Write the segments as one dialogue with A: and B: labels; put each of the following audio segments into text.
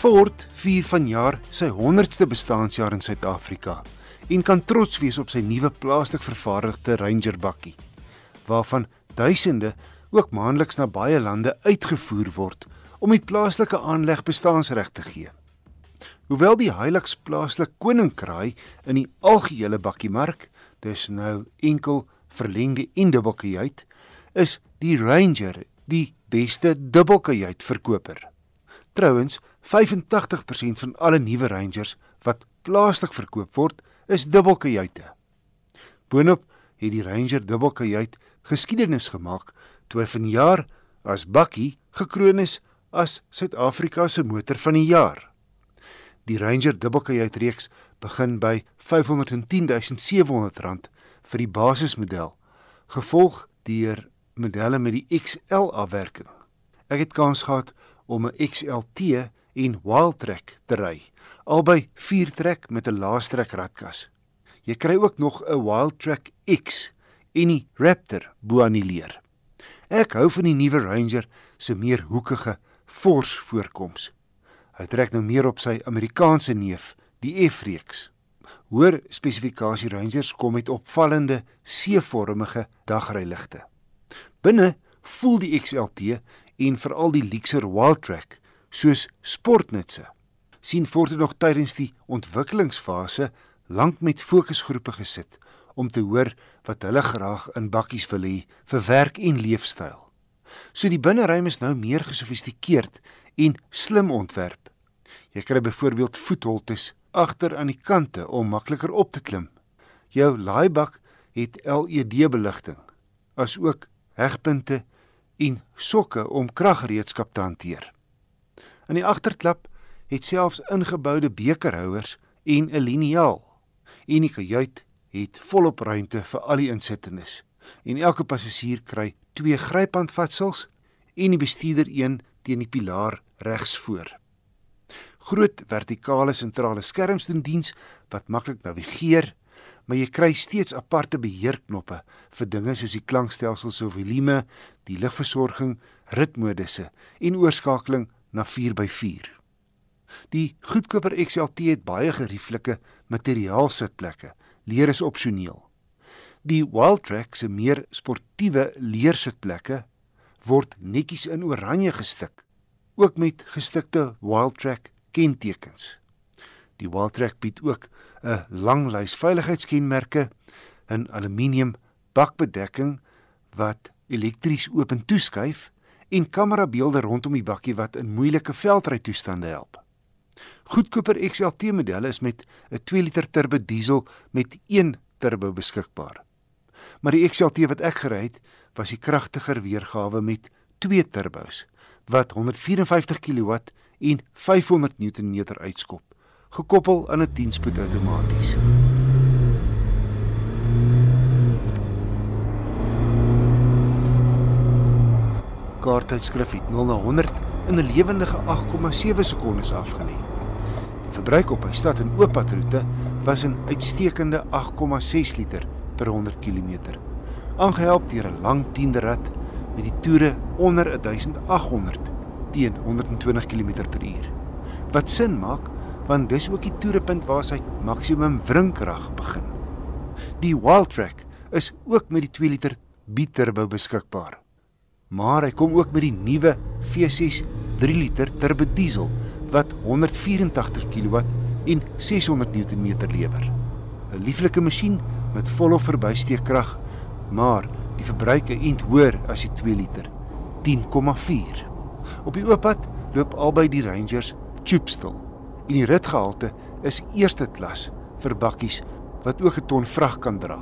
A: Ford vier vanjaar sy 100ste bestaanjaar in Suid-Afrika en kan trots wees op sy nuwe plaaslik vervaardigde Ranger bakkie waarvan duisende ook maandeliks na baie lande uitgevoer word om die plaaslike aanleg bestaansreg te gee. Hoewel die Hilux plaaslik koninkraai in die algehele bakkiemark, dis nou enkel verlengde en dubbelkajuit, is die Ranger die beste dubbelkajuit verkoper. Trouwens, 85% van alle nuwe Rangers wat plaaslik verkoop word, is dubbelkajuite. Boonop het die Ranger dubbelkajuit geskiedenis gemaak toe hy vanjaar as bakkie gekroon is as Suid-Afrika se motor van die jaar. Die Ranger dubbelkajuit reeks begin by R510700 vir die basismodel, gevolg deur modelle met die XL afwerking. Ek het kans gehad om 'n XLT en Wildtrak te ry, albei 4-trek met 'n laastrek ratkas. Jy kry ook nog 'n Wildtrak X en die Raptor bo aan die leer. Ek hou van die nuwe Ranger se meer hoekige, fors voorkoms. Hy trek nou meer op sy Amerikaanse neef, die F-reeks. Hoër spesifikasie Rangers kom met opvallende C-vormige dagryligte. Binne voel die XLT en veral die Lexus Wildtrak soos sportnutse. sien Ford nog tydens die ontwikkelingsfase lank met fokusgroepe gesit om te hoor wat hulle graag in bakkies wil hê vir werk en leefstyl. So die binneruim is nou meer gesofistikeerd en slim ontwerp. Jy kry byvoorbeeld voetholtes agter aan die kante om makliker op te klim. Jou laaibak het LED-beligting, asook hegpunte en sokke om kraggereedskap te hanteer. In die agterklap het selfs ingeboude bekerhouers en 'n liniaal. En die kajuit het volop ruimte vir al die insittendes. En elke passasier kry twee gryphandvatsels en die bestuurder een teen die pilaar regs voor. Groot vertikale sentrale skerms doen diens wat maklik navigeer, maar jy kry steeds aparte beheerknoppe vir dinge soos die klankstelsel se volume, die ligversorging, ritmodusse en oorskakeling na 4x4. Die goedkoper XLT het baie gerieflike materiaal sitplekke. Leer is opsioneel. Die Wildtrak se meer sportiewe leer sitplekke word netjies in oranje gestik, ook met gestikte Wildtrak kentekens. Die Wildtrak bied ook 'n lang lys veiligheidskenmerke in aluminium bakbedekking wat elektries oop en toeskuif en kamerabeelde rondom die bakkie wat in moeilike veldrytoestande help. Goedkoper XLT modelle is met 'n 2 liter turbo diesel met 1 turbo beskikbaar. Maar die XLT wat ek gery het, was die kragtiger weergawe met 2 turbos wat 154 kW en 500 Nm uitskop, gekoppel aan 'n 10-spoed outomaties. Kaarttydskrif het 0 na 100 in 'n lewendige 8,7 sekondes afgelê. Die verbruik op 'n stad en ooppadroete was 'n uitstekende 8,6 liter per 100 km. Aangehelp deur 'n lang 10de rat met die toere onder 1800 teen 120 km/h. Wat sin maak want dis ook die toerepunt waar sy maksimum wrinkrag begin. Die Wildtrak is ook met die 2 liter biturbo beskikbaar maar hy kom ook met die nuwe V6 3 liter turbo diesel wat 184 kW en 600 Nm lewer. 'n Lieflike masjien met volop verbysteekkrag, maar die verbruik is hoër as die 2 liter, 10,4. Op die ooppad loop albei die Rangers tubestil en die ritgehalte is eerste klas vir bakkies wat ook 'n ton vrag kan dra.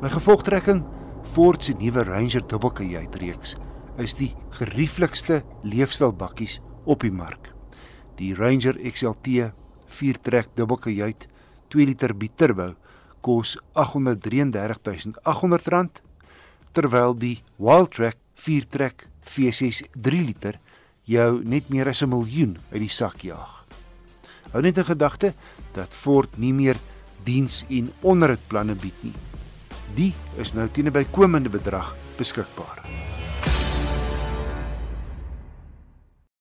A: My gevolgtrekking Ford se nuwe Ranger dubbelkajuit reeks is die gerieflikste leefstylbakkies op die mark. Die Ranger XLT 4-trek dubbelkajuit 2 liter biturbo kos R833800 terwyl die Wildtrak 4-trek V6 3 liter jou net meer as 'n miljoen uit die sak jaag. Hou net in gedagte dat Ford nie meer diens en onderhoudplanne bied nie. Die is nou teen 'n bykomende bedrag beskikbaar.